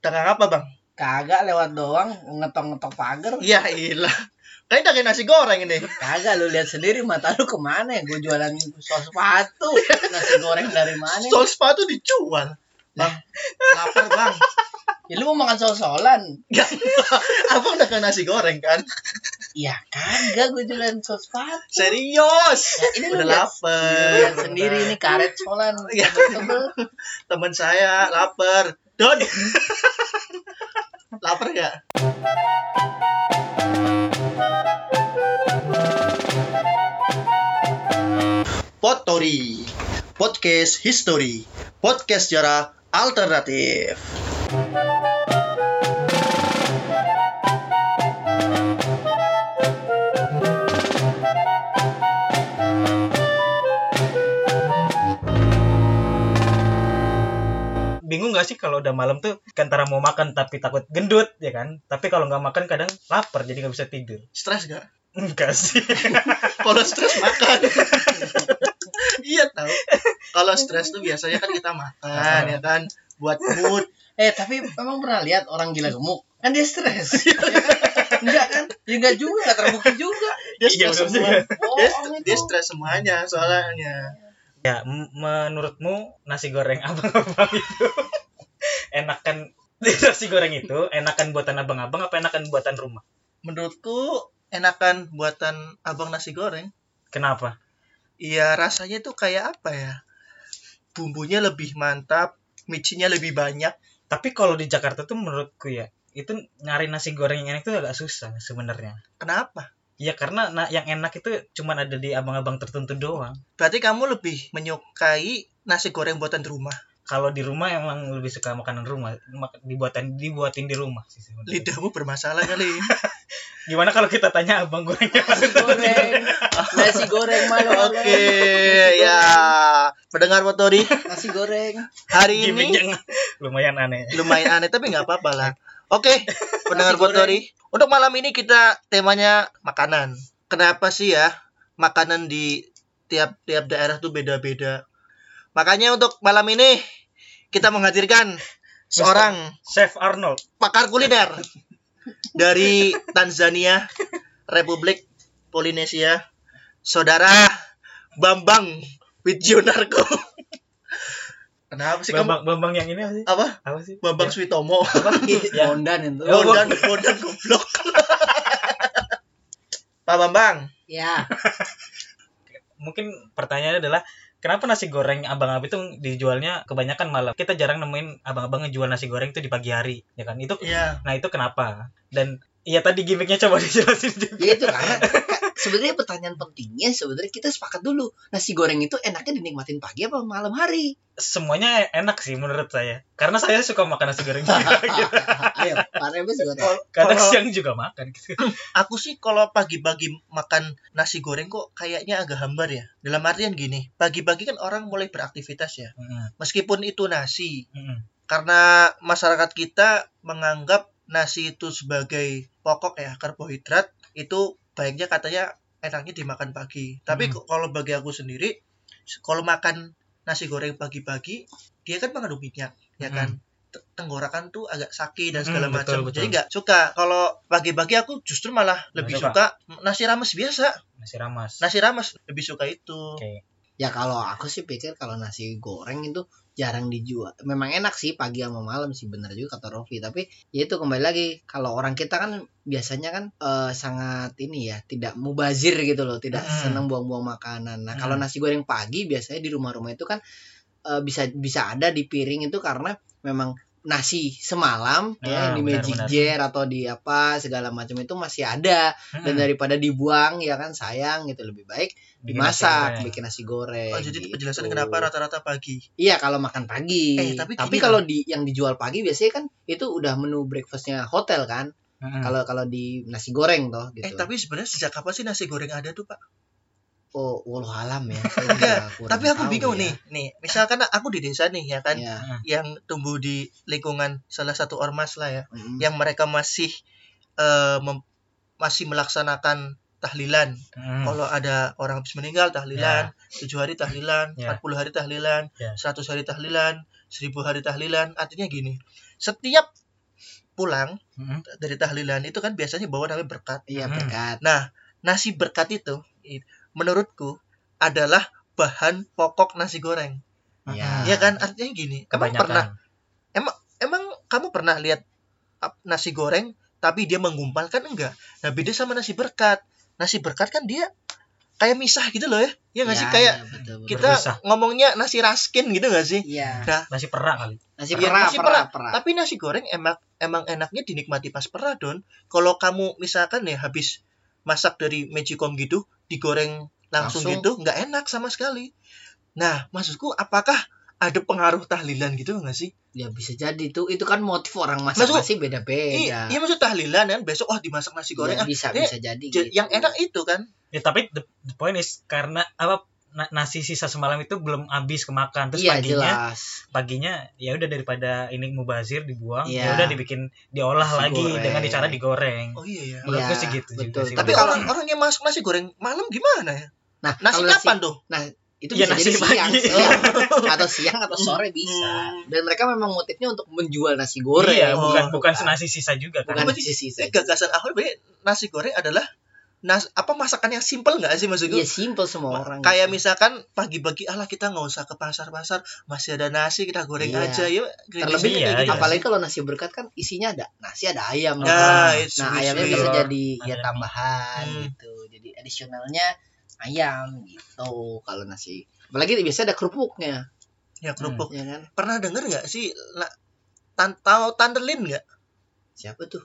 Dagang apa bang? Kagak lewat doang ngetok-ngetok pagar. Iya ilah. Kayak dagang nasi goreng ini. Kagak lu lihat sendiri mata lu ke mana ya? Gue jualan sol sepatu. Nasi goreng dari mana? Sol sepatu dijual. Bang, lapar bang. Ya lu mau makan sol-solan? Ya, abang dagang nasi goreng kan? Ya kagak gue jualan sol sepatu. Serius. Ya, ini Udah lapar. lihat sendiri ini karet solan. Iya. tebel-tebel. Teman saya lapar. Don. Lapar gak? Potori. Podcast History. Podcast sejarah alternatif. Bingung gak sih kalau udah malam tuh antara mau makan tapi takut gendut ya kan tapi kalau nggak makan kadang lapar jadi nggak bisa tidur Stres gak? enggak sih Kalau stres makan. iya tahu. Kalau stres tuh biasanya kan kita makan ya kan buat mood. Eh tapi emang pernah lihat orang gila gemuk? Kan dia stres. enggak kan? Ya enggak juga, enggak terbukti juga. Dia Iya, stres bener semua. juga. Dia, stres semuanya soalnya. Ya menurutmu nasi goreng abang-abang itu enakan nasi goreng itu enakan buatan abang-abang apa enakan buatan rumah Menurutku enakan buatan abang nasi goreng. kenapa Iya rasanya tuh kayak apa ya? Bumbunya lebih mantap, micinnya lebih banyak. tapi kalau di Jakarta tuh menurutku ya itu nyari nasi goreng yang enak itu agak susah sebenarnya Kenapa? Ya karena na- yang enak itu cuman ada di abang-abang tertentu doang Berarti kamu lebih menyukai nasi goreng buatan rumah. kalau di rumah emang lebih suka makanan rumah mak- dibuatin dibuatin di rumah sih sebenarnya. Lidahmu bermasalah kali. gimana kalau kita tanya abang gorengnya Nasi goreng. Nasi goreng malu Oke, ya. Pendengar Motori, Nasi goreng. hari ini lumayan aneh lumayan aneh tapi nggak apa-apa lah. Oke, pendengar Nasi goreng. Motori. Untuk malam ini kita temanya makanan. Kenapa sih ya makanan di tiap-tiap daerah tuh beda-beda. Makanya untuk malam ini kita menghadirkan seorang Chef Arnold pakar kuliner dari Tanzania, Republik Polinesia, Saudara Bambang Widjonarko. Kenapa sih kamu? Bambang Bambang yang ini apa sih Apa? apa sih Bambang Ya. Switomo. Ya. Bondan itu. Oh, Bondan, Bondan goblok. Pak Bambang, Ya. mungkin pertanyaannya adalah kenapa nasi goreng abang-abang itu dijualnya kebanyakan malam kita jarang nemuin abang-abang ngejual nasi goreng itu di pagi hari ya kan itu iya. nah itu kenapa dan iya tadi gimmicknya coba dijelasin juga Ya itu karena ka- sebenarnya pertanyaan pentingnya sebenarnya kita sepakat dulu nasi goreng itu enaknya dinikmatin pagi apa malam hari semuanya enak sih menurut saya karena saya suka makan nasi goreng juga gitu. ayo Pak Rebes juga tahu. kadang siang juga makan gitu Aku sih kalau pagi-pagi makan nasi goreng kok kayaknya agak hambar ya. Dalam artian gini, pagi-pagi kan orang mulai beraktivitas ya. Meskipun itu nasi, karena masyarakat kita menganggap nasi itu sebagai pokok ya karbohidrat itu baiknya katanya enaknya dimakan pagi tapi Hmm. kalau bagi aku sendiri kalau makan nasi goreng pagi-pagi dia kan mengandung minyak ya Hmm. kan tenggorokan tuh agak sakit dan segala Hmm, macam jadi nggak suka kalau pagi-pagi aku justru malah lebih suka. suka nasi rames biasa nasi ramas nasi rames lebih suka itu Oke. Ya kalau aku sih pikir kalau nasi goreng itu jarang dijual. Memang enak sih pagi sama malam sih bener juga kata Rofi. Tapi ya itu kembali lagi kalau orang kita kan biasanya kan eh, sangat ini ya tidak mubazir gitu loh, tidak Hmm. senang buang-buang makanan. Nah kalau Hmm. nasi goreng pagi biasanya di rumah-rumah itu kan eh, bisa bisa ada di piring itu karena memang nasi semalam Ah, ya di benar, magic benar. jar atau di apa segala macam itu masih ada dan Mm-mm. daripada dibuang ya kan sayang gitu lebih baik Bikin nasi dimasak goreng. bikin nasi goreng. oh, jadi itu gitu. penjelasan kenapa rata-rata pagi Iya kalau makan pagi. Eh, tapi gini kalau di yang dijual pagi biasanya kan itu udah menu breakfastnya hotel kan. Mm-mm. Kalau kalau di nasi goreng toh gitu. eh tapi sebenarnya sejak kapan sih nasi goreng ada tuh pak oh walau alam ya. Enggak, tapi aku bingung ya. nih nih misalkan aku di desa nih ya kan Iya. yang tumbuh di lingkungan salah satu ormas lah ya Mm. yang mereka masih eh, mem- masih melaksanakan tahlilan Mm. kalau ada orang habis meninggal tahlilan tujuh hari tahlilan Ya. 40 hari tahlilan Ya. 100 hari tahlilan 1000 hari tahlilan artinya gini setiap pulang Mm-mm. dari tahlilan itu kan biasanya bawa namanya berkat. Iya Hmm. berkat. Nah, nasi berkat itu menurutku adalah bahan pokok nasi goreng. Iya. Ya kan artinya gini. Emang Kebanyakan. pernah emang kamu pernah lihat nasi goreng tapi dia menggumpal kan enggak? Nah, beda sama nasi berkat. Nasi berkat kan dia kayak misah gitu loh ya. Ya nggak sih Iya, kayak iya, betul, betul. kita Berpisah. ngomongnya nasi raskin gitu nggak sih? Iya. Nasi perak kali. Nasi Iya, perah, nasi perah, perah. perah. Tapi nasi goreng emang emang enaknya dinikmati pas perah don. Kalau kamu misalkan ya habis masak dari magicom gitu, digoreng langsung, Langsung. gitu, nggak enak sama sekali. Nah, maksudku apakah ada pengaruh tahlilan gitu nggak sih? Ya bisa jadi tuh. Itu kan motif orang masak Maksud- nasi beda-beda. Iya, iya maksud tahlilan kan besok wah dimasak nasi goreng ah, bisa dia bisa jadi. gitu. yang enak itu kan. Ya tapi the, the point is karena apa nasi sisa semalam itu belum habis kemakan terus Iya paginya jelas. paginya ya udah daripada ini mubazir dibuang Iya. ya udah dibikin diolah Nasi lagi goreng. dengan cara digoreng. Oh iya ya. Menurutku Iya, sih gitu juga betul. sih. Tapi orang orang yang masak nasi goreng malam gimana ya? Nah, Nasi kalau nasi, kapan tuh? itu Iya, bisa nasi jadi siang, pagi. siang. atau siang atau sore bisa. Hmm. Dan mereka memang motifnya untuk menjual nasi goreng. Iya, Oh, bukan bukan senasi sisa juga kan. Bukan Berarti- sisi Ini gagasan awal berarti nasi goreng adalah nas apa masakan yang simpel nggak sih maksudku? Iya simple semua orang. kayak gitu. misalkan pagi-pagi alah kita nggak usah ke pasar-pasar masih ada nasi kita goreng Iya. aja ya terlebih Iya, gitu iya. apalagi kalau nasi berkat kan isinya ada nasi ada ayam. Nah, Nah, it's nah sweet, ayamnya sweet. bisa jadi ya tambahan Hmm. gitu. Jadi additionalnya ayam gitu kalau nasi. Apalagi biasanya ada kerupuknya, ya kerupuk ya kan? pernah denger nggak sih la- tan tahu tantelin nggak Siapa tuh?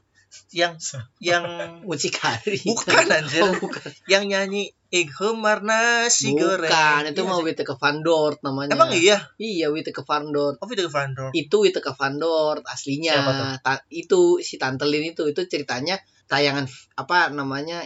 Yang yang Mucikari. bukan anjir Oh, bukan. yang nyanyi Ik humar nasi goreng Bukan, itu Iya mau sih. Witteke van Dort namanya. emang iya Iya, Witteke van Dort. oh itu Van Dor Itu Witteke van Dort aslinya. Siapa tuh? Ta- itu si Tantelin itu itu ceritanya tayangan apa namanya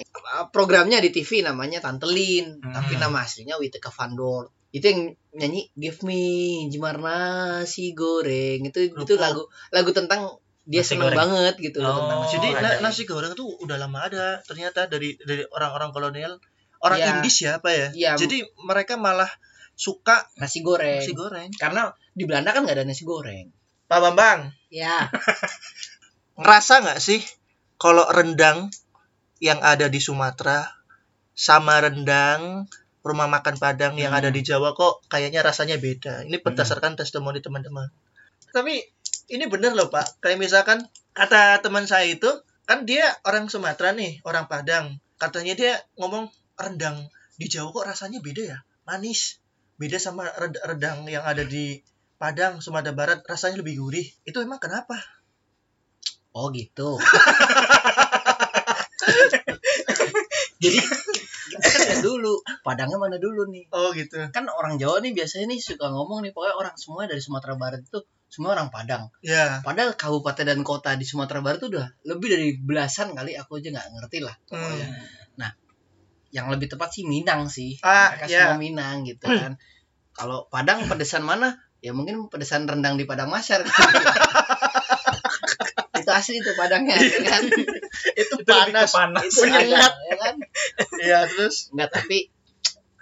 programnya di TV namanya Tantelin, Hmm. tapi nama aslinya Witteke van Dort. Itu yang nyanyi Give me jemar nasi goreng. Itu itu Kerupuk. lagu lagu tentang dia Nasi seneng goreng. banget gitu loh Oh, tentang nasi jadi goreng. na- nasi goreng tuh udah lama ada ternyata dari dari orang-orang kolonial orang Iya. Inggris ya apa ya Iya. jadi mereka malah suka nasi goreng. nasi goreng Karena di Belanda kan nggak ada nasi goreng. Pak Bambang Ya. ngerasa nggak sih kalau rendang yang ada di Sumatera sama rendang rumah makan Padang yang Hmm. ada di Jawa kok kayaknya rasanya beda. Ini berdasarkan testimoni teman-teman. Tapi ini bener loh Pak. Kayak misalkan kata teman saya itu kan dia orang Sumatera nih, orang Padang. Katanya dia ngomong rendang di Jawa kok rasanya beda ya, manis. Beda sama rendang yang ada di Padang, Sumatera Barat rasanya lebih gurih. Itu emang kenapa? Oh gitu. Jadi kita kan dulu Padangnya mana dulu nih. Oh gitu. Kan orang Jawa nih biasanya nih suka ngomong nih pokoknya orang semua dari Sumatera Barat itu semua orang Padang. Ya. Padahal kabupaten dan kota di Sumatera Barat itu udah lebih dari belasan kali aku aja nggak ngerti lah. pokoknya. Hmm. Yang lebih tepat sih Minang sih. Ah, Mereka ya. semua Minang gitu kan. Kalau Padang pedesan mana? Ya mungkin pedesan rendang di Padang Masyar. itu asli itu Padangnya ya kan. Itu Itu lebih panas. ke panas. Itu Menyengat. ada, ya kan. Ya, terus Enggak tapi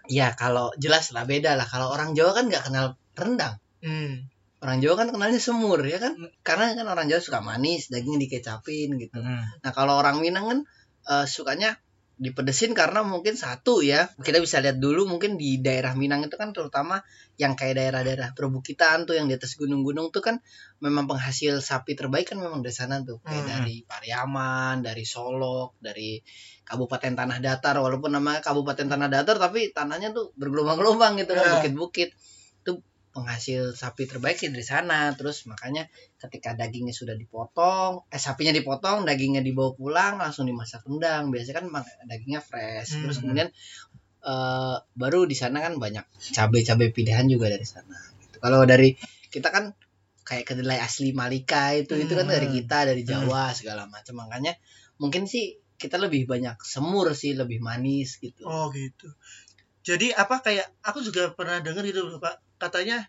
ya kalau jelas lah beda lah kalau orang Jawa kan nggak kenal rendang hmm. Orang Jawa kan kenalnya semur ya kan? Karena kan orang Jawa suka manis dagingnya dikecapin gitu. Hmm. nah kalau orang Minang kan eh, sukanya dipedesin karena mungkin satu ya. Kita bisa lihat dulu mungkin di daerah Minang itu kan terutama yang kayak daerah-daerah perbukitan tuh yang di atas gunung-gunung tuh kan memang penghasil sapi terbaik kan memang dari sana tuh. Kayak Hmm. dari Pariaman dari Solok dari Kabupaten Tanah Datar. Walaupun namanya Kabupaten Tanah Datar tapi tanahnya tuh bergelombang-gelombang gitu kan Ya. bukit-bukit. Itu penghasil sapi terbaik sih dari sana terus makanya ketika dagingnya sudah dipotong eh sapinya dipotong dagingnya dibawa pulang langsung dimasak rendang biasanya kan dagingnya fresh terus Hmm. kemudian eh, baru di sana kan banyak cabai-cabai pilihan juga dari sana gitu. kalau dari kita kan kayak kedelai asli Malika itu itu kan Hmm. dari kita dari Jawa segala macam makanya mungkin sih kita lebih banyak semur sih lebih manis gitu Oh gitu. Jadi apa kayak aku juga pernah dengar gitu Pak. Katanya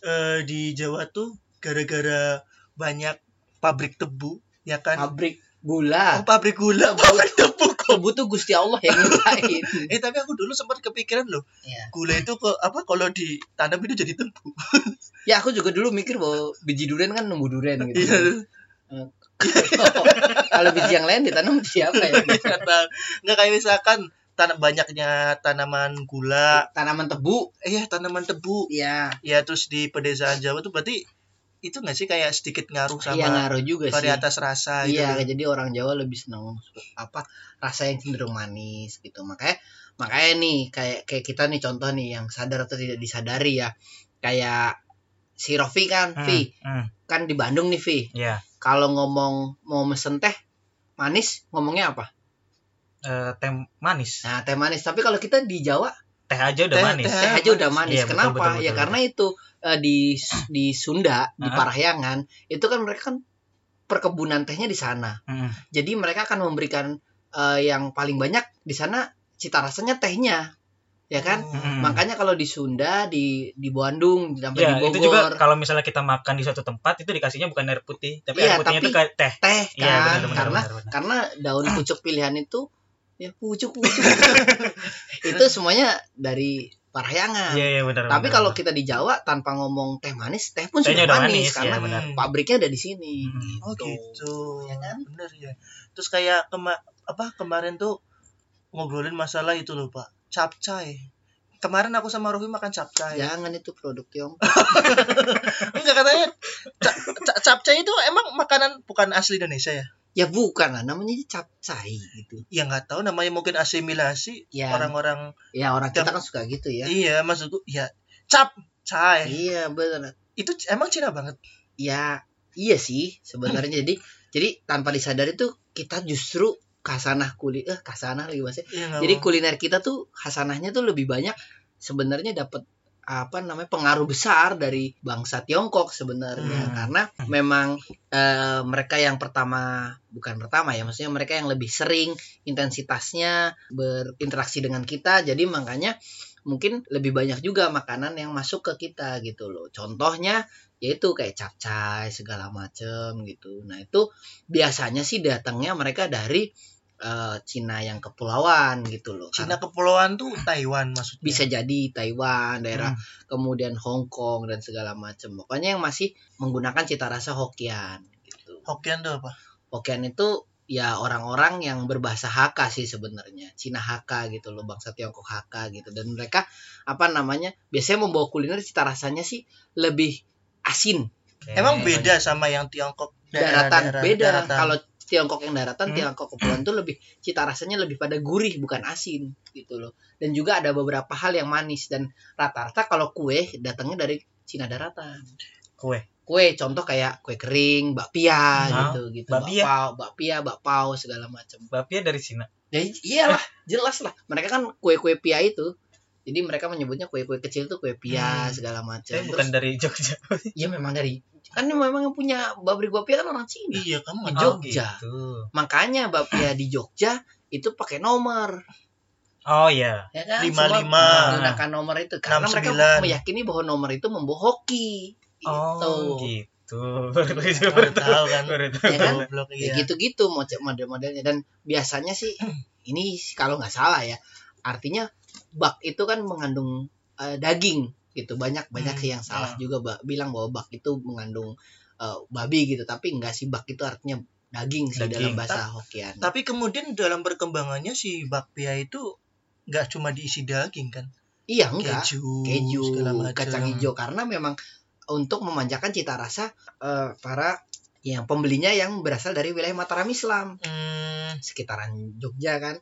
eh, di Jawa tuh gara-gara banyak pabrik tebu, ya kan? pabrik gula Oh, pabrik gula, pabrik tebu. tebu tuh Gusti Allah yang nyiptain Eh tapi aku dulu sempat kepikiran loh, Iya. gula itu kok apa kalau ditanam itu jadi tebu. Ya aku juga dulu mikir bahwa biji durian kan nunggu durian gitu. Iya. Kalau biji yang lain ditanam di siapa ya? Nggak kayak misalkan tanam banyaknya tanaman gula, Tanaman tebu. eh ya tanaman tebu. Iya. Ya terus di pedesaan Jawa tuh berarti itu nggak sih kayak sedikit ngaruh sama Iya ngaruh juga sih. varietas rasa gitu. Iya, jadi orang Jawa lebih senang apa rasa yang cenderung manis gitu. Makanya makanya nih kayak kayak kita nih contoh nih yang sadar atau tidak disadari ya. Kayak si Rofi kan, Hmm, Vi, hmm, kan di Bandung nih, Vi. ya Kalau ngomong mau mesen teh manis, ngomongnya apa? Eh, teh manis Nah, teh manis. Tapi kalau kita di Jawa, teh aja udah Teh- manis teh- teh aja udah manis. Iya, betul, Kenapa? betul, betul, ya betul. karena itu eh, di di Sunda, di Ah. Parahyangan, itu kan mereka kan perkebunan tehnya di sana. Hmm, Jadi mereka akan memberikan eh, yang paling banyak di sana cita rasanya tehnya. Ya kan? hmm. Makanya kalau di Sunda, di di Bandung, sampai ya di itu juga Bogor, kalau misalnya kita makan di suatu tempat itu dikasihnya bukan air putih tapi Iya, air putihnya tapi- itu kayak teh teh Iya, kan. benar, benar, karena benar, benar. karena daun pucuk pilihan itu ya pucuk pucuk. itu semuanya dari Parahyangan. iya iya benar Tapi benar, kalau benar. kita di Jawa tanpa ngomong teh manis, teh pun Tehnya sudah udah manis, manis, karena ya, benar. pabriknya ada di sini. Hmm. Oh gitu. Ya kan? Bener ya. Terus kayak kema apa kemarin tuh ngobrolin masalah itu loh, Pak. Capcay. Kemarin aku sama Rofi makan capcay. Jangan itu produk Tiongkok. Enggak katanya ca- ca- capcay itu emang makanan bukan asli Indonesia ya? Ya bukan lah, namanya capcay gitu. Ya nggak tahu namanya mungkin asimilasi Ya, orang-orang ya orang kita kan suka gitu ya. iya maksudku ya capcay. Iya benar. Itu emang Cina banget. Ya iya sih sebenarnya jadi jadi tanpa disadari tuh kita justru kasanah kulit eh kasanah lagi bahasa. Iya, nggak Jadi kuliner kita tuh hasanahnya tuh lebih banyak sebenarnya dapat apa namanya pengaruh besar dari bangsa Tiongkok sebenarnya. Hmm. karena memang eh, mereka yang pertama bukan pertama ya maksudnya mereka yang lebih sering intensitasnya berinteraksi dengan kita. Jadi makanya mungkin lebih banyak juga makanan yang masuk ke kita gitu loh. Contohnya yaitu kayak capcay segala macem gitu. Nah itu biasanya sih datangnya mereka dari eh, Cina yang kepulauan gitu loh Cina kepulauan tuh Taiwan maksudnya. bisa jadi Taiwan, daerah Hmm. kemudian Hong Kong dan segala macam. Pokoknya yang masih menggunakan cita rasa Hokkien gitu. Hokkien tuh apa? Hokkien itu ya orang-orang yang berbahasa Hakka sih sebenarnya. Cina Hakka gitu loh, bangsa Tiongkok Hakka gitu. Dan mereka apa namanya? Biasanya membawa kuliner cita rasanya sih lebih asin. Emang beda sama yang Tiongkok Daratan daerah-daerah beda. daratan. Kalau Tiongkok yang daratan, Hmm. Tiongkok kepulauan tuh lebih cita rasanya lebih pada gurih bukan asin gitu loh. Dan juga ada beberapa hal yang manis dan rata-rata kalau kue datangnya dari Cina daratan. kue Kue contoh kayak kue kering, bakpia Nah, gitu gitu. bakpia. Bakpao, bakpia, bakpao segala macam. bapia dari Cina Ya iyalah, jelas lah. Mereka kan kue-kue pia itu. Jadi mereka menyebutnya kue-kue kecil tuh kue pia Hmm. segala macam. saya bukan dari Jogja ya memang dari kan memang yang punya pabrik bakpia kan orang Cina. Iya, kamu Di nggak Oh, Jogja. gitu. Makanya bakpia di Jogja itu pakai nomor. oh iya ya kan Lima, Semua lima. menggunakan nomor itu karena Enam, mereka sembilan. meyakini bahwa nomor itu membawa hoki oh gitu gitu baru Baru tahu kan. baru Ya kan? Ya iya. gitu-gitu model-modelnya dan biasanya sih ini kalau nggak salah ya artinya bak itu kan mengandung eh, daging gitu. Banyak banyak Hmm, yang salah ya. juga Mbak, bilang bahwa bak itu mengandung eh, babi gitu. Tapi enggak sih bak itu artinya daging sih dalam Daging. bahasa Hokkien. Tapi kemudian dalam perkembangannya si bakpia itu nggak cuma diisi daging kan? iya enggak. Keju, keju, kacang hijau. Karena memang untuk memanjakan cita rasa eh, para yang pembelinya yang berasal dari wilayah Mataram Islam. Hmm, sekitaran Jogja kan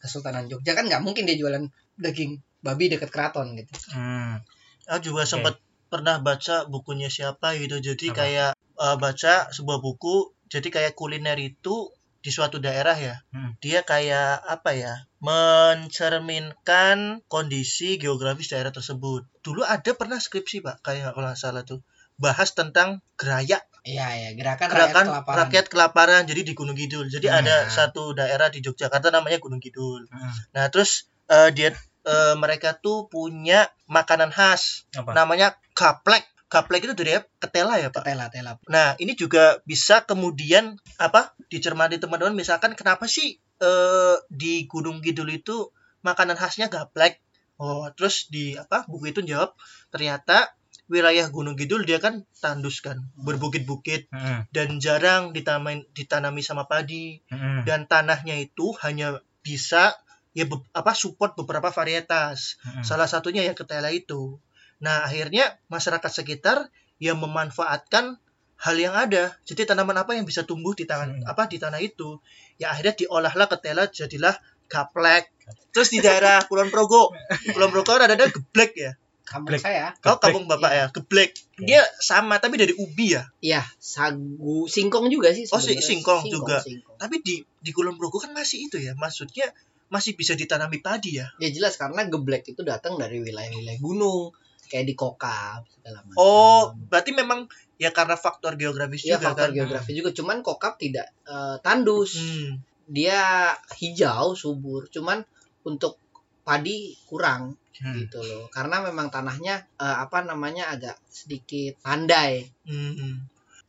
Kesultanan Jogja kan nggak mungkin dia jualan daging babi dekat keraton gitu hmm. aku juga sempat pernah baca bukunya siapa gitu. Jadi Apa? kayak eh, baca sebuah buku. Jadi kayak kuliner itu di suatu daerah ya. Hmm. Dia kayak apa ya? Mencerminkan kondisi geografis daerah tersebut. Dulu ada pernah skripsi pak, kayak kalau nggak salah tuh bahas tentang gerayak iya ya gerakan, gerakan rakyat kelaparan. rakyat kelaparan jadi di Gunung Kidul. Jadi Nah. ada satu daerah di Yogyakarta namanya Gunung Kidul. Hmm. nah terus eh, dia eh, mereka tuh punya makanan khas. Apa? Namanya gaplek. Gaplek itu dari ketela ya pak? Ketela tela. Nah ini juga bisa kemudian apa dicermati teman-teman. Misalkan kenapa sih eh, di Gunung Kidul itu makanan khasnya gaplek? Oh terus di apa buku itu jawab ternyata wilayah Gunung Kidul dia kan tandus kan, berbukit-bukit Mm-mm. dan jarang ditanami ditanami sama padi Mm-mm. dan tanahnya itu hanya bisa ya be- apa support beberapa varietas. Mm-mm. Salah satunya ya ketela itu. Nah, akhirnya masyarakat sekitar yang memanfaatkan hal yang ada. Jadi tanaman apa yang bisa tumbuh di tangan Hmm. apa di tanah itu. Ya akhirnya diolahlah ketela jadilah gaplek. Terus di daerah Kulon Progo, Kulon Progo ada ada geblek ya. Kampung Geblek. saya Kau Geblek, kampung Bapak ya, geblek. Dia sama tapi dari ubi ya. iya sagu singkong juga sih Oh, si- sebenarnya. singkong juga. singkong. Tapi di di Kulon Progo kan masih itu ya. Maksudnya masih bisa ditanami padi ya. ya jelas karena geblek itu datang dari wilayah-wilayah gunung kayak di kokap segala macam Oh, berarti memang ya karena faktor geografis ya juga faktor kan. geografi juga cuman kokap tidak eh, tandus Hmm. dia hijau subur cuman untuk padi kurang Hmm. gitu loh karena memang tanahnya eh, apa namanya agak sedikit pandai Hmm.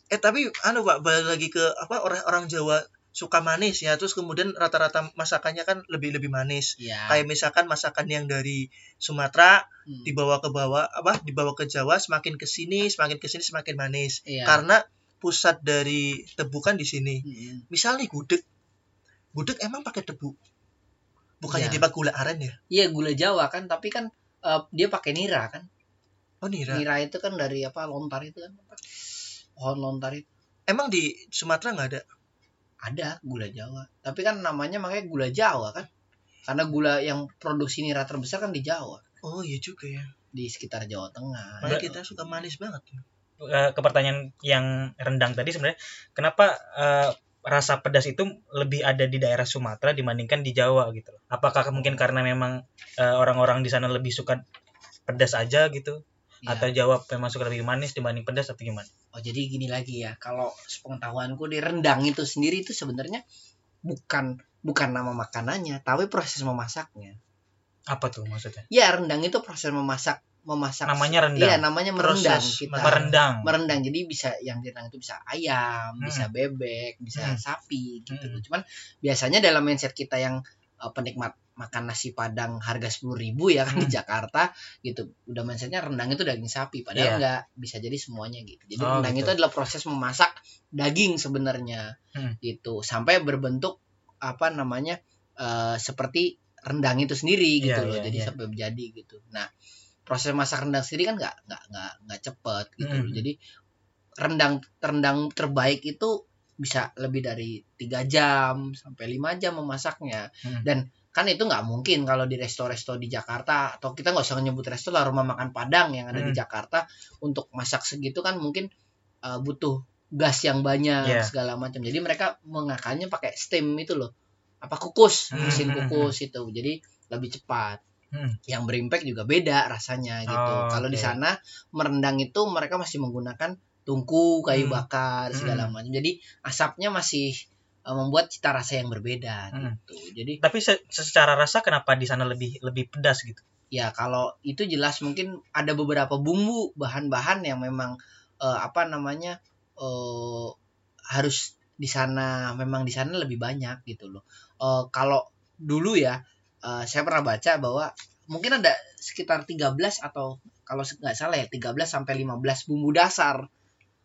Eh tapi anu Pak balik lagi ke apa orang-orang Jawa suka manis ya terus kemudian rata-rata masakannya kan lebih-lebih manis ya kayak misalkan masakan yang dari Sumatera Hmm. dibawa ke bawah apa dibawa ke Jawa semakin ke sini semakin ke sini semakin manis Iya. karena pusat dari tebu kan di sini Mm-mm. misal nih gudeg gudeg emang pakai tebu bukannya Iya. dia pakai gula aren ya? Iya gula jawa kan tapi kan eh, dia pakai nira kan. Oh nira? Nira itu kan dari apa lontar itu kan pohon lontar itu. Emang di Sumatera nggak ada? Ada gula jawa. Tapi kan namanya makanya gula jawa kan. Karena gula yang produksi nira terbesar kan di Jawa. Oh iya juga ya. Di sekitar Jawa Tengah. Makanya kita suka manis banget. Eh, ke pertanyaan yang rendang tadi sebenarnya kenapa eh, rasa pedas itu lebih ada di daerah Sumatera dibandingkan di Jawa gitu loh. Apakah mungkin karena memang eh, orang-orang di sana lebih suka pedas aja gitu Ya. atau Jawa memang suka lebih manis dibanding pedas atau gimana? Oh jadi gini lagi ya, kalau sepengetahuanku di rendang itu sendiri itu sebenarnya bukan bukan nama makanannya, tapi proses memasaknya. Apa tuh maksudnya? Ya rendang itu proses memasak memasak. Namanya rendang. Iya namanya merendang Proses kita. Merendang. Merendang jadi bisa yang di rendang itu bisa ayam, Hmm. bisa bebek, bisa Hmm. sapi gitu. Hmm. Cuman biasanya dalam mindset kita yang uh, penikmat makan nasi padang harga sepuluh ribu ya kan di Hmm. Jakarta gitu udah mindsetnya rendang itu daging sapi padahal Iya. enggak bisa jadi semuanya gitu jadi Oh, rendang gitu. itu adalah proses memasak daging sebenarnya Hmm. gitu sampai berbentuk apa namanya eh, seperti rendang itu sendiri gitu Iya, loh iya, jadi iya. sampai menjadi gitu nah proses masak rendang sendiri kan nggak nggak nggak nggak cepet gitu Hmm. jadi rendang rendang terbaik itu bisa lebih dari tiga jam sampai lima jam memasaknya Hmm. dan kan itu nggak mungkin kalau di resto-resto di Jakarta atau kita nggak usah nyebut resto lah rumah makan Padang yang ada di Hmm. Jakarta untuk masak segitu kan mungkin uh, butuh gas yang banyak Iya. segala macam jadi mereka mengakalnya pakai steam itu loh apa kukus Hmm, mesin hmm, kukus itu jadi lebih cepat Hmm. yang berimpact juga beda rasanya gitu Oh, kalau di sana merendang itu mereka masih menggunakan tungku kayu Hmm. bakar segala Hmm. macam jadi asapnya masih uh, membuat cita rasa yang berbeda Hmm. gitu jadi Tapi se- secara rasa kenapa di sana lebih lebih pedas gitu? ya kalau itu jelas mungkin ada beberapa bumbu bahan-bahan yang memang eh, apa namanya eh, harus di sana memang di sana lebih banyak gitu loh Eh, kalau dulu ya eh, saya pernah baca bahwa mungkin ada sekitar 13 atau kalau nggak salah ya 13 sampai 15 bumbu dasar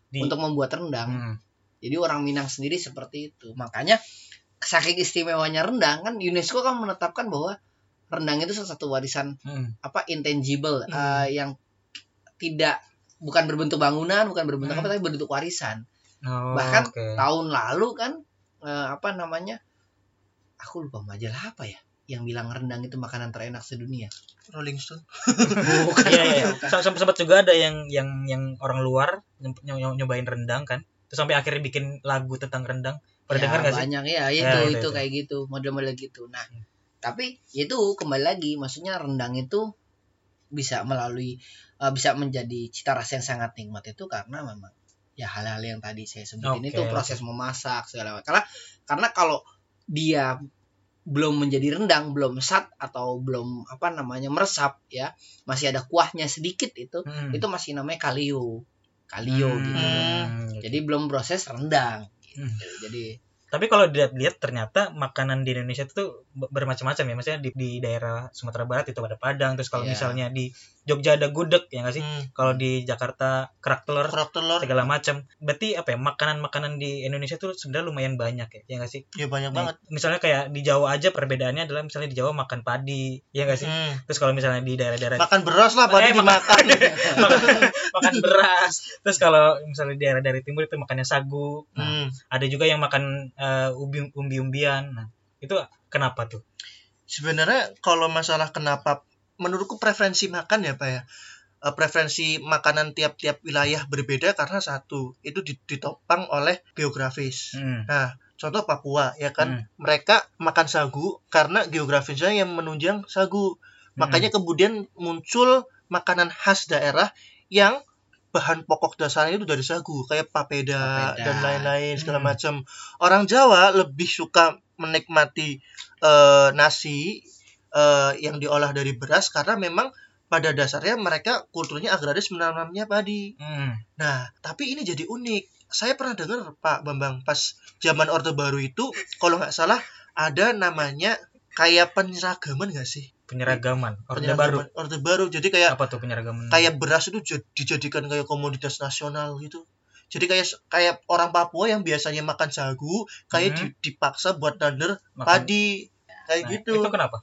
Di- untuk membuat rendang Hmm. jadi orang Minang sendiri seperti itu. Makanya saking istimewanya rendang kan UNESCO kan menetapkan bahwa rendang itu salah satu warisan Hmm. apa intangible Hmm. eh, yang tidak bukan berbentuk bangunan, bukan berbentuk Hmm. apa tapi berbentuk warisan. Oh, Bahkan oke. Tahun lalu kan eh, apa namanya? Aku lupa majalah apa ya yang bilang rendang itu makanan terenak sedunia. Rolling Stone Bukan, Iya, iya. sem- Sempat juga ada yang yang yang orang luar ny- ny- nyobain rendang kan. Terus sampai akhirnya bikin lagu tentang rendang. Pernah Ya, dengar nggak sih? banyak ya itu Ya, itu, itu, itu. kayak gitu model-model gitu nah Hmm. tapi itu kembali lagi maksudnya rendang itu bisa melalui uh, bisa menjadi cita rasa yang sangat nikmat itu karena memang ya hal-hal yang tadi saya sebutin Oke, itu proses memasak segala macam karena karena kalau dia belum menjadi rendang belum sat atau belum apa namanya meresap ya masih ada kuahnya sedikit itu Hmm. itu masih namanya kalio kalio Hmm. gitu jadi belum proses rendang gitu. Hmm. jadi Tapi kalau dilihat-lihat ternyata makanan di Indonesia itu bermacam-macam ya. Maksudnya di, di daerah Sumatera Barat itu ada Padang terus kalau Iya. misalnya di Jogja ada gudeg ya nggak sih? Hmm, kalau di Jakarta kerak telur kerak telur. segala macam. Berarti apa ya makanan-makanan di Indonesia tuh sebenarnya lumayan banyak ya ya nggak sih? Ya banyak Nah, banget. misalnya kayak di Jawa aja perbedaannya adalah misalnya di Jawa makan padi ya nggak sih? Hmm, terus kalau misalnya di daerah-daerah makan beras lah Eh, padi dimakan. Makan, makan beras. Terus kalau misalnya di daerah dari timur itu makannya sagu. Nah, Hmm, ada juga yang makan eh, umbi umbi umbian nah itu kenapa tuh sebenarnya kalau masalah kenapa menurutku preferensi makan ya pak ya Eh, preferensi makanan tiap-tiap wilayah berbeda karena satu itu di- ditopang oleh geografis Hmm. contoh Papua ya kan Hmm. mereka makan sagu karena geografisnya yang menunjang sagu Hmm. makanya kemudian muncul makanan khas daerah yang bahan pokok dasarnya itu dari sagu kayak papeda, Papeda. dan lain-lain segala Hmm. macam orang Jawa lebih suka menikmati eh, nasi eh, yang diolah dari beras karena memang pada dasarnya mereka kulturnya agraris menanamnya padi Hmm. Nah, tapi ini jadi unik. Saya pernah dengar Pak Bambang pas zaman Orde Baru itu, kalau nggak salah ada namanya kayak penyeragaman nggak sih? penyeragaman orde baru Penyeragaman Orde Baru. Jadi kayak apa tuh penyeragaman kayak beras itu jad- dijadikan kayak komoditas nasional gitu. Jadi kayak kayak orang Papua yang biasanya makan sagu, kayak Hmm. di- dipaksa buat nander Makan- padi. Kayak Nah, gitu. itu kenapa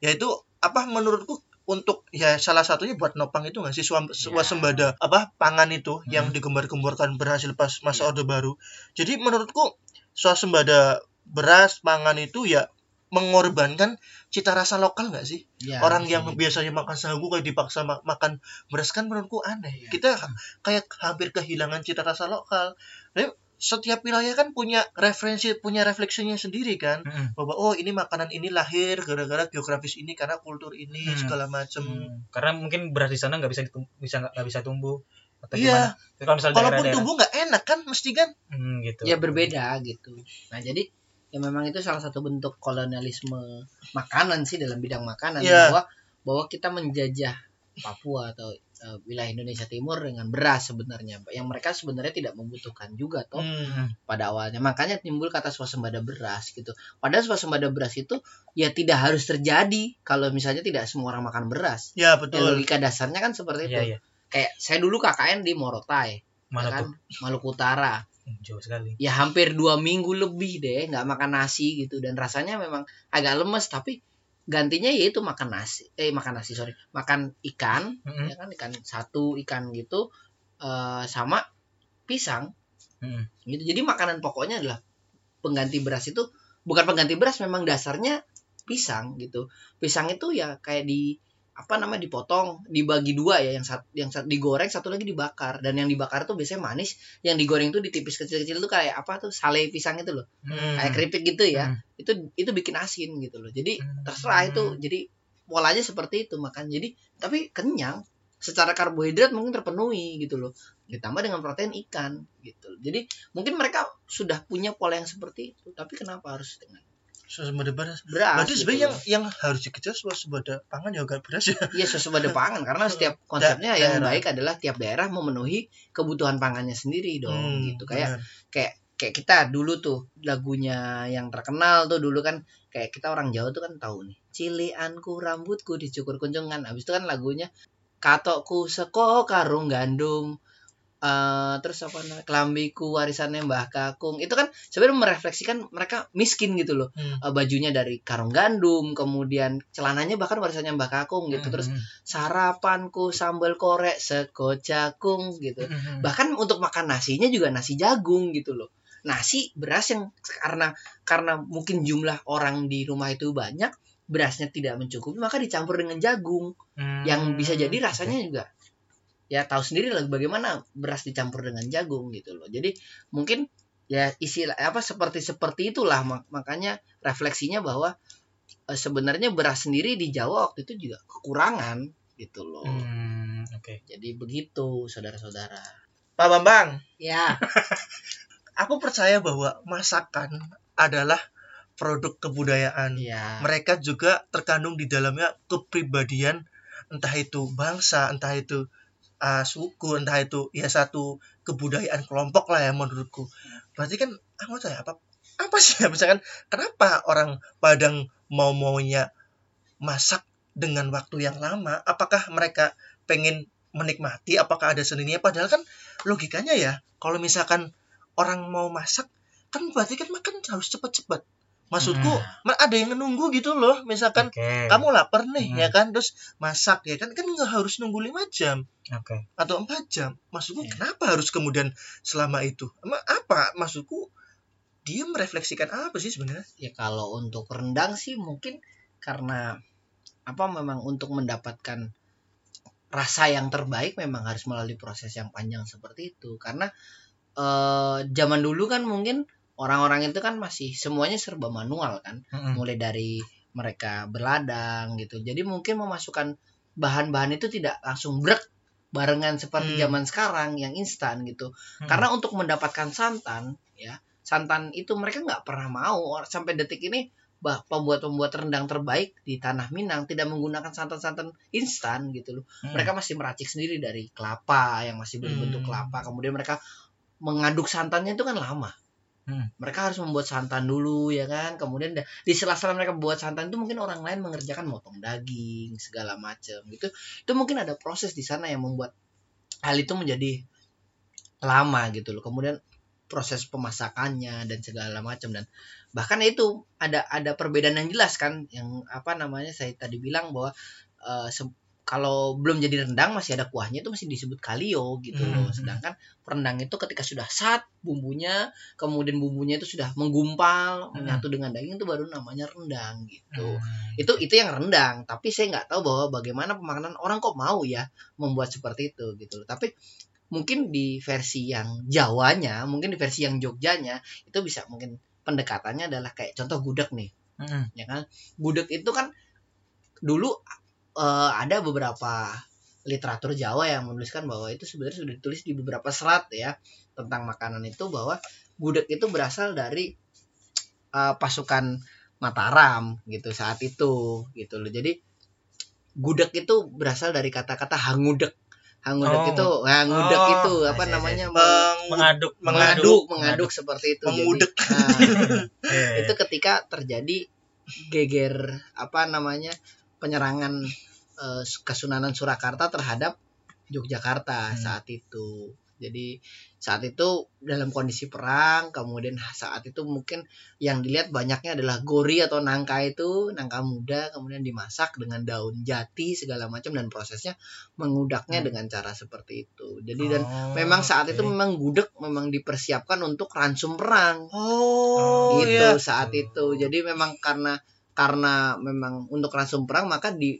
Ya itu apa menurutku untuk ya salah satunya buat nopang itu nggak sih suam- Ya. swasembada apa pangan itu yang Hmm. digembar-gemborkan berhasil pas masa Ya. orde baru jadi menurutku swasembada beras pangan itu ya mengorbankan cita rasa lokal nggak sih? Ya, orang yang jadi. biasanya makan sagu kayak dipaksa ma- makan beras kan menurutku aneh. Ya. kita ha- kayak hampir kehilangan cita rasa lokal. Jadi, setiap wilayah kan punya referensi punya refleksinya sendiri kan. Hmm. bahwa oh ini makanan ini lahir gara-gara geografis ini karena kultur ini Hmm. segala macem. Hmm. karena mungkin beras di sana nggak bisa bisa nggak bisa tumbuh atau iya. gimana. Kalau misalnya kalaupun daerah-daerah. tumbuh nggak enak kan mesti kan? Hmm, gitu. Ya berbeda gitu. Nah jadi ya memang itu salah satu bentuk kolonialisme makanan sih dalam bidang makanan Iya. bahwa bahwa kita menjajah Papua atau eh, wilayah Indonesia Timur dengan beras sebenarnya yang mereka sebenarnya tidak membutuhkan juga toh Hmm. pada awalnya. Makanya timbul kata swasembada beras gitu. Padahal swasembada beras itu ya tidak harus terjadi kalau misalnya tidak semua orang makan beras. Ya ya, betul. logika dasarnya kan seperti itu. iya. Iya kayak saya dulu KKN di Morotai mana ya kan? Tuh Maluku Utara jauh sekali. Ya hampir dua minggu lebih deh nggak makan nasi gitu. Dan rasanya memang agak lemes tapi gantinya yaitu makan nasi. Eh makan nasi sorry. Makan ikan Hmm. ya kan? Ikan satu ikan gitu. Eh, sama pisang. Hmm. gitu. Jadi makanan pokoknya adalah pengganti beras itu bukan pengganti beras memang dasarnya pisang gitu. Pisang itu ya kayak di apa namanya dipotong dibagi dua ya yang satu yang satu digoreng satu lagi dibakar. Dan yang dibakar tuh biasanya manis yang digoreng tuh ditipis kecil-kecil tuh kayak apa tuh sale pisang itu loh. Hmm. kayak keripik gitu ya. Hmm. itu itu bikin asin gitu loh. Jadi Hmm. terserah itu. Jadi polanya seperti itu makan. Jadi tapi kenyang secara karbohidrat mungkin terpenuhi gitu loh. Ditambah dengan protein ikan gitu. Jadi mungkin mereka sudah punya pola yang seperti itu. Tapi kenapa harus dengan swasembada beras. Beras berarti gitu sebenarnya yang yang harus dikejar swasembada pangan ya bukan beras ya? Iya swasembada pangan. Karena setiap konsepnya yang daerah. baik adalah tiap daerah memenuhi kebutuhan pangannya sendiri dong Hmm, gitu. Kayak benar. kayak kayak kita dulu tuh lagunya yang terkenal tuh dulu kan kayak kita orang Jawa tuh kan tahu nih cilianku rambutku dicukur kunjungan. Habis itu kan lagunya katokku seko karung gandum eh terus apa namanya kelambiku warisannya Mbah Kakung itu kan sebenarnya merefleksikan mereka miskin gitu loh Hmm. Eh, bajunya dari karung gandum kemudian celananya bahkan warisannya Mbah Kakung gitu Hmm. terus sarapanku sambal korek seko jakung gitu Hmm. bahkan untuk makan nasinya juga nasi jagung gitu loh nasi beras yang karena karena mungkin jumlah orang di rumah itu banyak berasnya tidak mencukupi maka dicampur dengan jagung Hmm. yang bisa jadi rasanya juga ya tahu sendiri lah bagaimana beras dicampur dengan jagung gitu loh. Jadi mungkin ya istilah apa seperti seperti itulah mak- makanya refleksinya bahwa eh, sebenarnya beras sendiri di Jawa waktu itu juga kekurangan gitu loh. Hmm, oke. Jadi begitu saudara-saudara. Pak Bambang. Ya. Aku percaya bahwa masakan adalah produk kebudayaan. Ya. Mereka juga terkandung di dalamnya kepribadian entah itu bangsa entah itu uh, suku entah itu ya satu kebudayaan kelompok lah ya menurutku. Berarti kan aku tanya apa apa sih ya misalkan kenapa orang Padang mau maunya masak dengan waktu yang lama? Apakah mereka pengen menikmati? Apakah ada seninya? Padahal kan logikanya ya kalau misalkan orang mau masak kan berarti kan makan harus cepet-cepet maksudku ma- ada yang nunggu gitu loh. Misalkan Oke. kamu lapar nih Hmm. ya kan? Terus masak ya kan? Kan nggak harus nunggu lima jam Oke. atau empat jam. Maksudku Iya. kenapa harus kemudian selama itu? Emang apa? Maksudku dia merefleksikan apa sih sebenarnya? Ya kalau untuk rendang sih mungkin karena apa memang untuk mendapatkan rasa yang terbaik memang harus melalui proses yang panjang seperti itu. Karena eh, zaman dulu kan mungkin orang-orang itu kan masih semuanya serba manual kan Mm-mm. mulai dari mereka berladang gitu jadi mungkin memasukkan bahan-bahan itu tidak langsung brek barengan seperti Hmm. zaman sekarang yang instan gitu Mm-mm. karena untuk mendapatkan santan ya santan itu mereka nggak pernah mau sampai detik ini bah pembuat-pembuat rendang terbaik di tanah Minang tidak menggunakan santan-santan instan gitu loh Mm. mereka masih meracik sendiri dari kelapa yang masih berbentuk Hmm. kelapa kemudian mereka mengaduk santannya itu kan lama Hmm. mereka harus membuat santan dulu ya kan? Kemudian di sela-sela mereka buat santan itu mungkin orang lain mengerjakan motong daging segala macam gitu. Itu mungkin ada proses di sana yang membuat hal itu menjadi lama gitu loh. Kemudian proses pemasakannya dan segala macam dan bahkan itu ada ada perbedaan yang jelas kan yang apa namanya saya tadi bilang bahwa se- kalau belum jadi rendang masih ada kuahnya itu masih disebut kalio gitu loh Hmm. sedangkan rendang itu ketika sudah sat bumbunya kemudian bumbunya itu sudah menggumpal Hmm. menyatu dengan daging itu baru namanya rendang gitu Mm. itu itu yang rendang tapi saya nggak tahu bahwa bagaimana pemakanan orang kok mau ya membuat seperti itu gitu loh tapi mungkin di versi yang Jawanya mungkin di versi yang Jogjanya itu bisa mungkin pendekatannya adalah kayak contoh gudeg nih Mm-mm. ya kan gudeg itu kan dulu eh, ada beberapa literatur Jawa yang menuliskan bahwa itu sebenarnya sudah ditulis di beberapa serat ya tentang makanan itu bahwa gudeg itu berasal dari eh, pasukan Mataram gitu saat itu gitu loh jadi gudeg itu berasal dari kata-kata hangudeg hangudeg Oh. itu hangudeg Oh, itu apa see. namanya Meng- Mengaduk. mengaduk mengaduk seperti itu Jadi, Mengudek. nah, itu ketika terjadi geger apa namanya penyerangan eh, Kesunanan Surakarta terhadap Yogyakarta Hmm. saat itu. Jadi saat itu dalam kondisi perang, kemudian saat itu mungkin yang dilihat banyaknya adalah gori atau nangka itu, nangka muda, kemudian dimasak dengan daun jati segala macam dan prosesnya mengudaknya Hmm. dengan cara seperti itu. Jadi dan Oh, memang saat itu oke. memang gudeg memang dipersiapkan untuk ransum perang oh gitu iya saat itu jadi memang karena karena memang untuk ransum perang maka di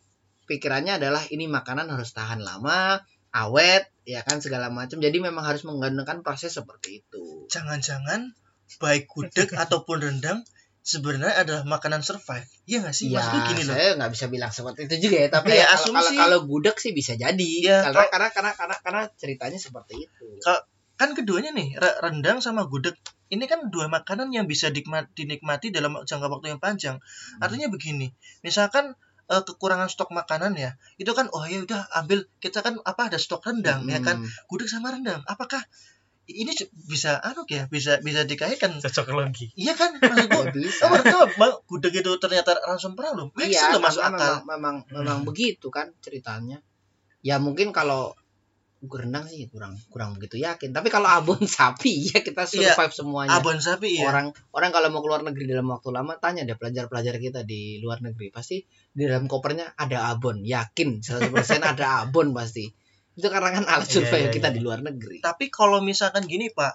pikirannya adalah ini makanan harus tahan lama awet ya kan segala macam. Jadi memang harus menggunakan proses seperti itu. Jangan-jangan baik gudeg ataupun rendang sebenarnya adalah makanan survive. Iya nggak sih? Ya maksudku gini loh. saya nggak bisa bilang seperti itu juga ya tapi Kayak ya, kalau, kalau asumsi. kalau gudeg sih bisa jadi. Iya, karena, kalau- karena karena karena karena ceritanya seperti itu. Kan keduanya nih re- rendang sama gudeg. Ini kan dua makanan yang bisa dinikmati dalam jangka waktu yang panjang. Artinya begini misalkan eh, kekurangan stok makanan ya itu kan oh ya udah ambil kita kan apa ada stok rendang ya kan Hmm. gudeg sama rendang apakah ini bisa anu ya bisa bisa dikaitkan cocok logi. iya kan maksudku Ya bisa Oh, Bang, gudeg itu ternyata langsung perang loh. Iya loh masuk karena akal. memang memang, memang Hmm. begitu kan ceritanya ya mungkin kalau rendang sih kurang kurang begitu yakin tapi kalau abon sapi ya kita Iya, survive semuanya Abon sapi ya. orang orang kalau mau keluar negeri dalam waktu lama tanya deh pelajar-pelajar kita di luar negeri pasti di dalam kopernya ada abon yakin 100% ada abon pasti itu karena kan alat Iya, survei iya, kita iya. di luar negeri Tapi kalau misalkan gini Pak,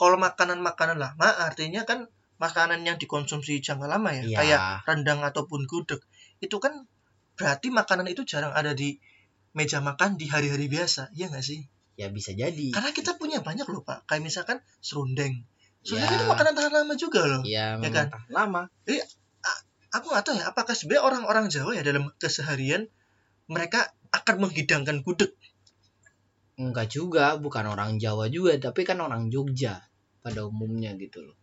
kalau makanan-makanan lama artinya kan makanan yang dikonsumsi jangka lama ya, Iya. kayak rendang ataupun gudeg. Itu kan berarti makanan itu jarang ada di meja makan di hari-hari biasa, iya nggak sih? ya bisa jadi Karena kita punya banyak loh Pak, kayak misalkan serundeng. Serundeng Ya. itu makanan tahan lama juga loh. ya memang kan? tahan lama Aku nggak tahu ya, apakah sebenarnya orang-orang Jawa ya dalam keseharian mereka akan menghidangkan gudeg enggak juga bukan orang Jawa juga tapi kan orang Jogja pada umumnya gitu loh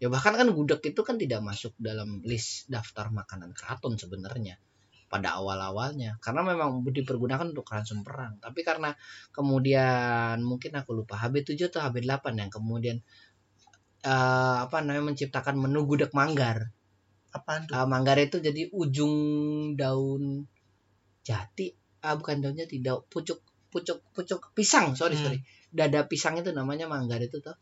ya bahkan kan gudeg itu kan tidak masuk dalam list daftar makanan keraton sebenarnya pada awal-awalnya. Karena memang dipergunakan untuk ransum perang. Tapi karena kemudian mungkin aku lupa HB7 atau HB8 yang kemudian eh, apa namanya menciptakan menu gudeg manggar. Apaan tuh? Ah, manggar itu jadi ujung daun jati. Ah bukan daun jati daun pucuk pucuk pucuk pisang. Sorry Hmm. sorry. Dada pisang itu namanya manggar itu tuh.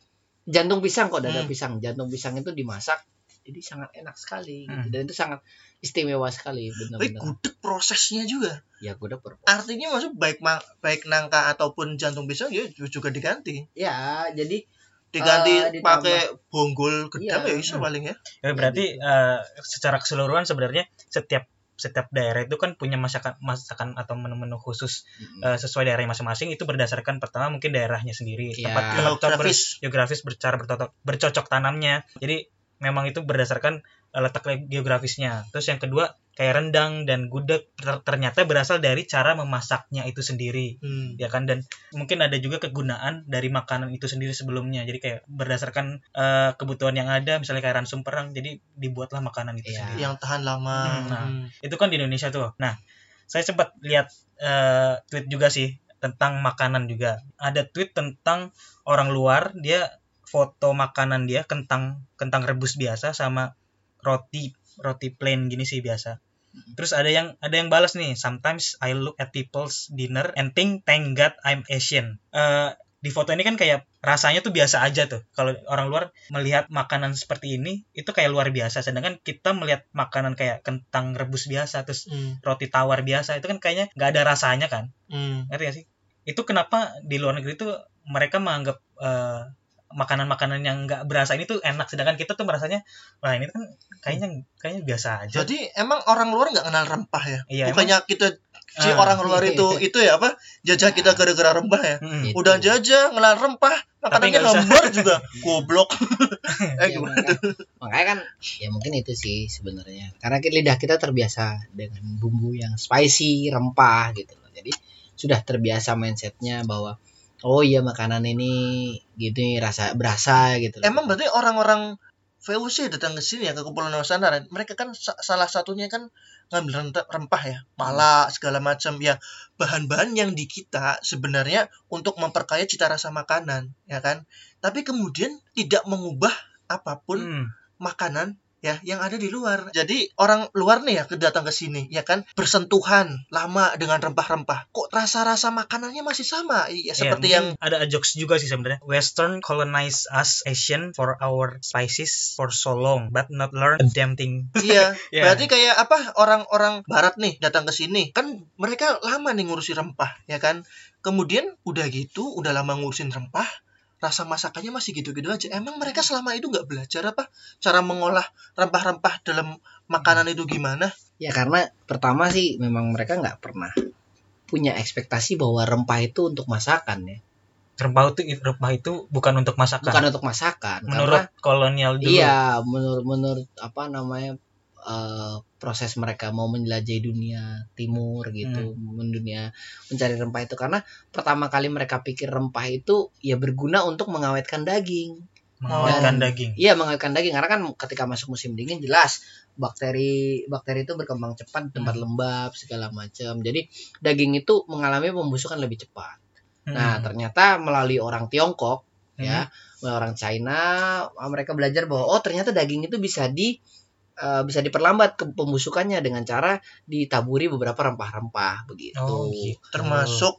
Jantung pisang kok dada Hmm. pisang. Jantung pisang itu dimasak jadi sangat enak sekali gitu. Hmm. dan itu sangat istimewa sekali benar-benar gudeg prosesnya juga ya gue dapet artinya maksud baik ma- baik nangka ataupun jantung pisang ya juga diganti ya jadi diganti ditambah. pakai bonggol gedang Iya. ya bisa paling ya Ya, berarti eh, secara keseluruhan sebenarnya setiap setiap daerah itu kan punya masakan masakan atau menu-menu khusus eh, sesuai daerahnya masing-masing itu berdasarkan pertama mungkin daerahnya sendiri Iya. tempat geografis geografis bercara bercocok, bercocok tanamnya jadi memang itu berdasarkan eh, letak geografisnya terus yang kedua kayak rendang dan gudeg ter- ternyata berasal dari cara memasaknya itu sendiri Hmm. ya kan dan mungkin ada juga kegunaan dari makanan itu sendiri sebelumnya jadi kayak berdasarkan eh, kebutuhan yang ada misalnya kayak ransum perang jadi dibuatlah makanan itu Iya. sendiri yang tahan lama Hmm, nah. Hmm. itu kan di Indonesia tuh nah saya sempat lihat eh, tweet juga sih tentang makanan juga ada tweet tentang orang luar dia foto makanan dia kentang kentang rebus biasa sama roti roti plain gini sih biasa. Terus ada yang ada yang balas nih sometimes I look at people's dinner and think thank God I'm Asian. Eh, di foto ini kan kayak rasanya tuh biasa aja tuh. Kalau orang luar melihat makanan seperti ini itu kayak luar biasa. Sedangkan kita melihat makanan kayak kentang rebus biasa terus Hmm. roti tawar biasa itu kan kayaknya nggak ada rasanya kan. Hmm. ngerti gak sih? Itu kenapa di luar negeri tuh mereka menganggap eh, makanan-makanan yang nggak berasa ini tuh enak. Sedangkan kita tuh merasanya wah ini kan kayaknya kayaknya biasa aja. Jadi emang orang luar nggak kenal rempah ya? Iya, bukannya kita si Ah. orang luar itu itu ya apa jajah kita gara-gara rempah ya? Mm-mm. Itu. udah jajah kenal rempah makanannya lembar juga. Goblok. Eh Ya, gimana? makanya, makanya kan ya mungkin itu sih sebenarnya. Karena kita- lidah kita terbiasa dengan bumbu yang spicy rempah gitu loh. Jadi sudah terbiasa mindsetnya bahwa oh iya makanan ini gini rasa berasa gitu loh. emang berarti orang-orang VOC datang ke sini ya ke Kepulauan Nusantara mereka kan sa- salah satunya kan ngambil rempah ya pala segala macam ya bahan-bahan yang di kita sebenarnya untuk memperkaya cita rasa makanan ya kan tapi kemudian tidak mengubah apa pun Hmm. makanan ya yang ada di luar. Jadi orang luar nih ya kedatang ke sini ya kan bersentuhan lama dengan rempah-rempah. Kok rasa-rasa makanannya masih sama? Iya seperti Ya, yang ada jokes juga sih sebenarnya. Western colonize us Asian for our spices for so long, but not learn a damn thing. iya Ya. berarti kayak apa orang-orang barat nih datang ke sini kan mereka lama nih ngurusi rempah ya kan. Kemudian udah gitu udah lama ngurusin rempah rasa masakannya masih gitu-gitu aja. Emang mereka selama itu nggak belajar apa cara mengolah rempah-rempah dalam makanan itu gimana? ya karena pertama sih memang mereka nggak pernah punya ekspektasi bahwa rempah itu untuk masakan ya Rempah itu rempah itu bukan untuk masakan. bukan untuk masakan Menurut karena kolonial dulu. Iya, menurut menurut apa namanya eh, proses mereka mau menjelajahi dunia timur gitu, mendunia mencari rempah itu karena pertama kali mereka pikir rempah itu ya berguna untuk mengawetkan daging. Mengawetkan Dan- daging. Iya, mengawetkan daging karena kan ketika masuk musim dingin jelas bakteri bakteri itu berkembang cepat di tempat lembab segala macam. Jadi daging itu mengalami pembusukan lebih cepat. Nah, Hmm. ternyata melalui orang Tiongkok ya melalui orang China mereka belajar bahwa oh ternyata daging itu bisa di eh, bisa diperlambat ke pembusukannya dengan cara ditaburi beberapa rempah-rempah begitu Oh, gitu. Termasuk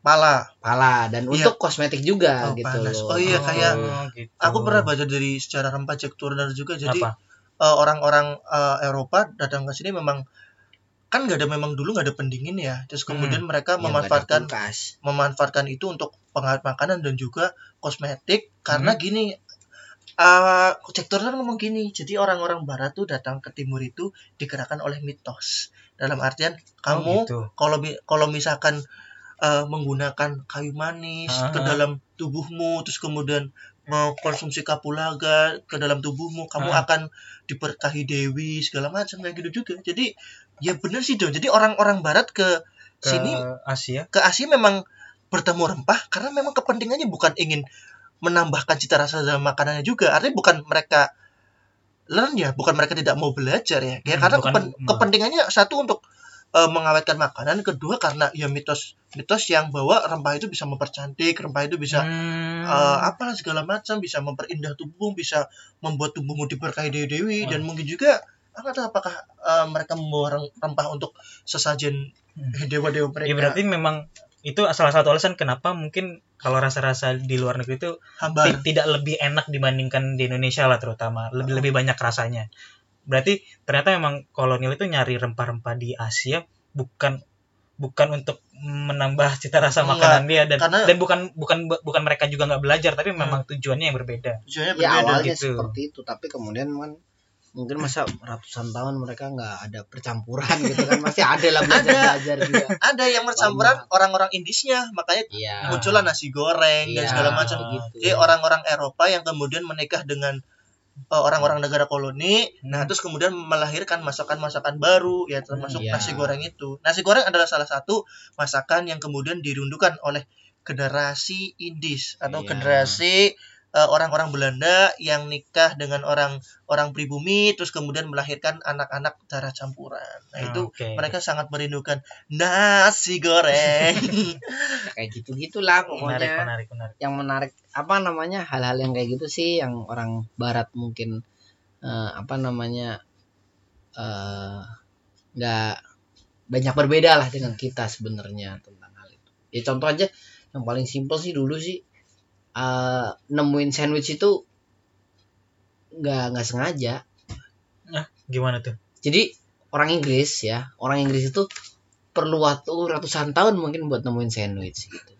pala. pala dan Iya. untuk kosmetik juga Oh, gitu panas. loh. Oh, iya, kayak gitu. Aku pernah baca dari sejarah rempah Jack Turner juga. Jadi eh, orang-orang eh, Eropa datang ke sini memang kan nggak ada memang dulu nggak ada pendingin ya. Terus kemudian mereka Yang nggak ada memanfaatkan kulkas. memanfaatkan itu untuk pengawet makanan dan juga kosmetik karena Hmm. gini. Eh Jack Turner ngomong gini, jadi orang-orang Barat tuh datang ke Timur itu digerakkan oleh mitos. Dalam artian kamu Oh, gitu. kalau mi- kalau misalkan eh, menggunakan kayu manis Ah. ke dalam tubuhmu terus kemudian mengkonsumsi kapulaga ke dalam tubuhmu kamu Ah. akan diberkahi dewi segala macam kayak gitu juga jadi ya bener sih dong jadi orang-orang barat ke Ke sini Asia. ke Asia memang bertemu rempah karena memang kepentingannya bukan ingin menambahkan cita rasa dalam makanannya juga artinya bukan mereka learn ya bukan mereka tidak mau belajar ya ya Hmm, karena bukan- kepen- kepentingannya satu untuk eh, mengawetkan makanan kedua karena ya mitos mitos yang bahwa rempah itu bisa mempercantik rempah itu bisa Hmm. eh, apalah segala macam bisa memperindah tubuh bisa membuat tubuhmu diberkahi dewi dewi dan Hmm. mungkin juga tahu apakah eh, mereka membawa rem- rempah untuk sesajen Hmm. dewa-dewa mereka. Ya berarti memang itu salah satu alasan kenapa mungkin kalau rasa-rasa di luar negeri itu hambar. tidak lebih enak dibandingkan di Indonesia lah terutama lebih lebih banyak rasanya berarti ternyata memang kolonial itu nyari rempah-rempah di Asia bukan bukan untuk menambah cita rasa Enggak, makanan dia dan karena- dan bukan bukan bukan mereka juga nggak belajar tapi memang tujuannya yang berbeda Tujuannya ya berbeda. awalnya gitu. seperti itu tapi kemudian kan mungkin masa ratusan tahun mereka nggak ada percampuran gitu kan masih ada lah belajar belajar juga Ada yang bercampuran orang-orang Indisnya, makanya iya muncullah nasi goreng dan Iya, segala macam. gitu. Jadi orang-orang Eropa yang kemudian menikah dengan uh, orang-orang negara koloni, nah terus kemudian melahirkan masakan-masakan baru, ya termasuk Iya. nasi goreng itu. Nasi goreng adalah salah satu masakan yang kemudian dirundukan oleh generasi Indis atau Iya. generasi orang-orang Belanda yang nikah dengan orang orang pribumi, terus kemudian melahirkan anak-anak darah campuran. Nah itu Oke. mereka sangat merindukan nasi goreng. kayak gitu gitulah menarik pokoknya menarik menarik yang menarik apa namanya hal-hal yang kayak gitu sih yang orang barat mungkin eh, apa namanya eh, nggak banyak berbeda lah dengan kita sebenarnya tentang hal itu ya contoh aja yang paling simpel sih dulu sih eh, nemuin sandwich itu nggak nggak sengaja. Gimana tuh? Jadi orang Inggris ya orang Inggris itu perlu waktu ratusan tahun mungkin buat nemuin sandwich gitu.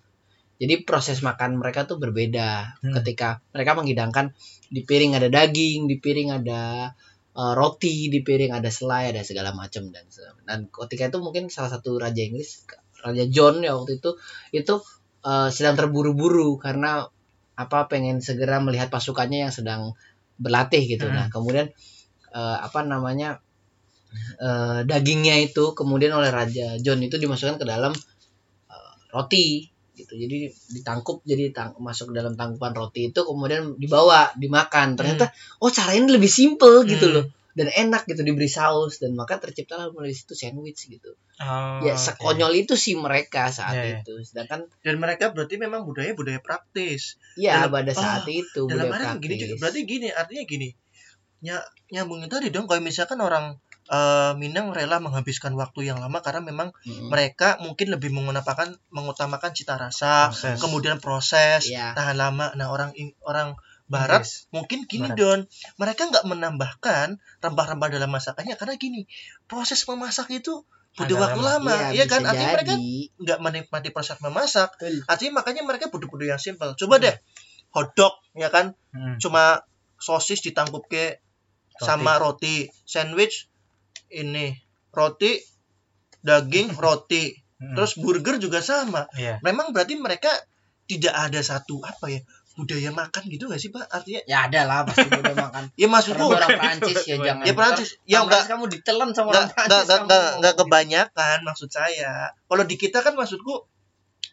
Jadi proses makan mereka tuh berbeda. Hmm. ketika mereka menghidangkan di piring ada daging di piring ada eh, roti di piring ada selai ada segala macam dan dan ketika itu mungkin salah satu raja Inggris raja John ya waktu itu itu eh, sedang terburu-buru karena apa pengen segera melihat pasukannya yang sedang berlatih gitu. Hmm. nah kemudian eh, apa namanya eh, dagingnya itu kemudian oleh raja John itu dimasukkan ke dalam eh, roti gitu. Jadi ditangkup jadi tang masuk ke dalam tangkupan roti itu kemudian dibawa dimakan. Ternyata oh cara ini lebih simple gitu Hmm. loh dan enak gitu diberi saus dan maka terciptalah mulai situ sandwich gitu Oh, ya sekonyol itu sih mereka saat Ya, ya. itu sedangkan Dan mereka berarti memang budaya budaya praktis. ya Dalam- pada oh, saat itu Dalam budaya gini juga berarti gini artinya gini. Ya nyambungin tadi dong kalau misalkan orang eh, Minang rela menghabiskan waktu yang lama karena memang Mm-mm. mereka mungkin lebih mengutamakan mengutamakan cita rasa, Proses. kemudian proses, Iya. tahan lama. Nah, orang orang barat Inggris. mungkin gini Barat. Don, mereka nggak menambahkan rempah-rempah dalam masakannya karena gini, proses memasak itu butuh waktu lama. Iya, ya kan? Artinya mereka nggak menikmati proses memasak. Betul. Artinya makanya mereka butuh-butuh yang simpel. Coba deh hotdog ya kan Hmm. cuma sosis ditangkup ke sama roti, sandwich ini roti, daging, roti. Hmm. Terus burger juga sama. Iya. Memang berarti mereka tidak ada satu apa ya budaya makan gitu nggak sih pak? Artinya ya ada lah pasti udah makan ya maksudku orang Prancis ya jangan ya Prancis yang Prancis nggak kamu ditelan sama orang Prancis nggak nggak kamu nggak mau nggak gitu. kebanyakan maksud saya. Kalau di kita kan maksudku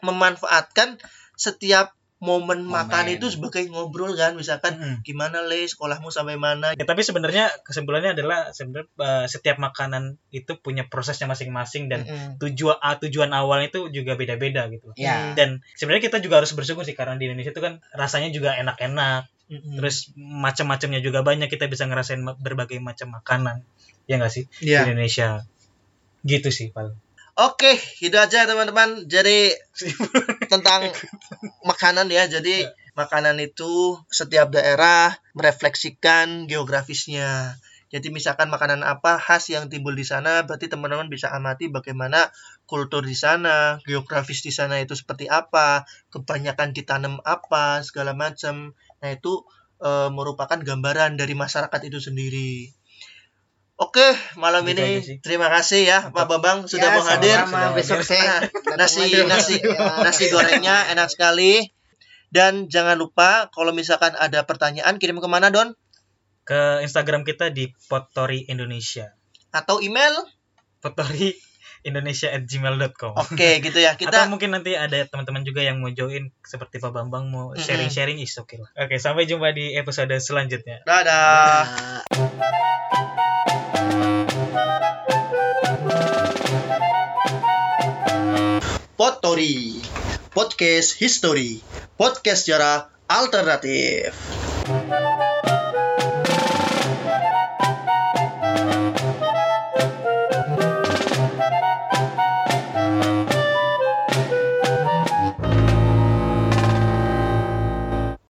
memanfaatkan setiap momen, Momen. makan itu sebagai ngobrol kan misalkan Hmm. gimana le sekolahmu sampai mana Ya, tapi sebenarnya kesimpulannya adalah sebenarnya eh, setiap makanan itu punya prosesnya masing-masing dan Mm-mm. tujuan ah, tujuan awalnya itu juga beda-beda gitu. ya Dan sebenarnya kita juga harus bersyukur sih karena di Indonesia itu kan rasanya juga enak-enak, Mm-mm. terus macam-macamnya juga banyak kita bisa ngerasain berbagai macam makanan. Ya enggak sih? Iya. Di Indonesia. Gitu sih, Pak. Oke, gitu aja teman-teman. Jadi tentang makanan ya. Jadi makanan itu setiap daerah merefleksikan geografisnya. Jadi misalkan makanan apa khas yang timbul di sana, berarti teman-teman bisa amati bagaimana kultur di sana, geografis di sana itu seperti apa, kebanyakan ditanam apa, segala macam. Nah, itu eh, merupakan gambaran dari masyarakat itu sendiri. Oke, malam Gitu ini sih. terima kasih ya Pak Bambang sudah Ya, mau hadir. besok hadir. saya Nah, nasi lagi. nasi nasi gorengnya enak sekali. Dan jangan lupa kalau misalkan ada pertanyaan kirim ke mana Don? Ke Instagram kita di Potori Indonesia. Atau email? Potori Indonesia at gmail.com Oke gitu ya Atau kita. mungkin nanti ada teman-teman juga yang mau join seperti Pak Bambang mau sharing-sharing is oke lah. Oke, sampai jumpa di episode selanjutnya. Dadah. Ya. Potori Podcast History. Podcast sejarah alternatif